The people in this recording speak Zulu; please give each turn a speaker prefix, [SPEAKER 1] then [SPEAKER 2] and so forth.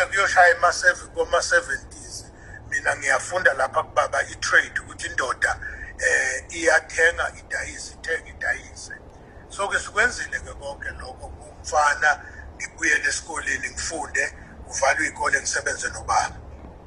[SPEAKER 1] kuze kuyoshaya kuma-70s mina ngiyafunda lapha kubaba i-trade ukuthi indoda eh iyathenga idayise ithenga idayise. So ke sikwenzile ke konke lokho. Kumfana ngibuyele esikoleni ngifunde kuvalwe iy'kole ngisebenze nobaba.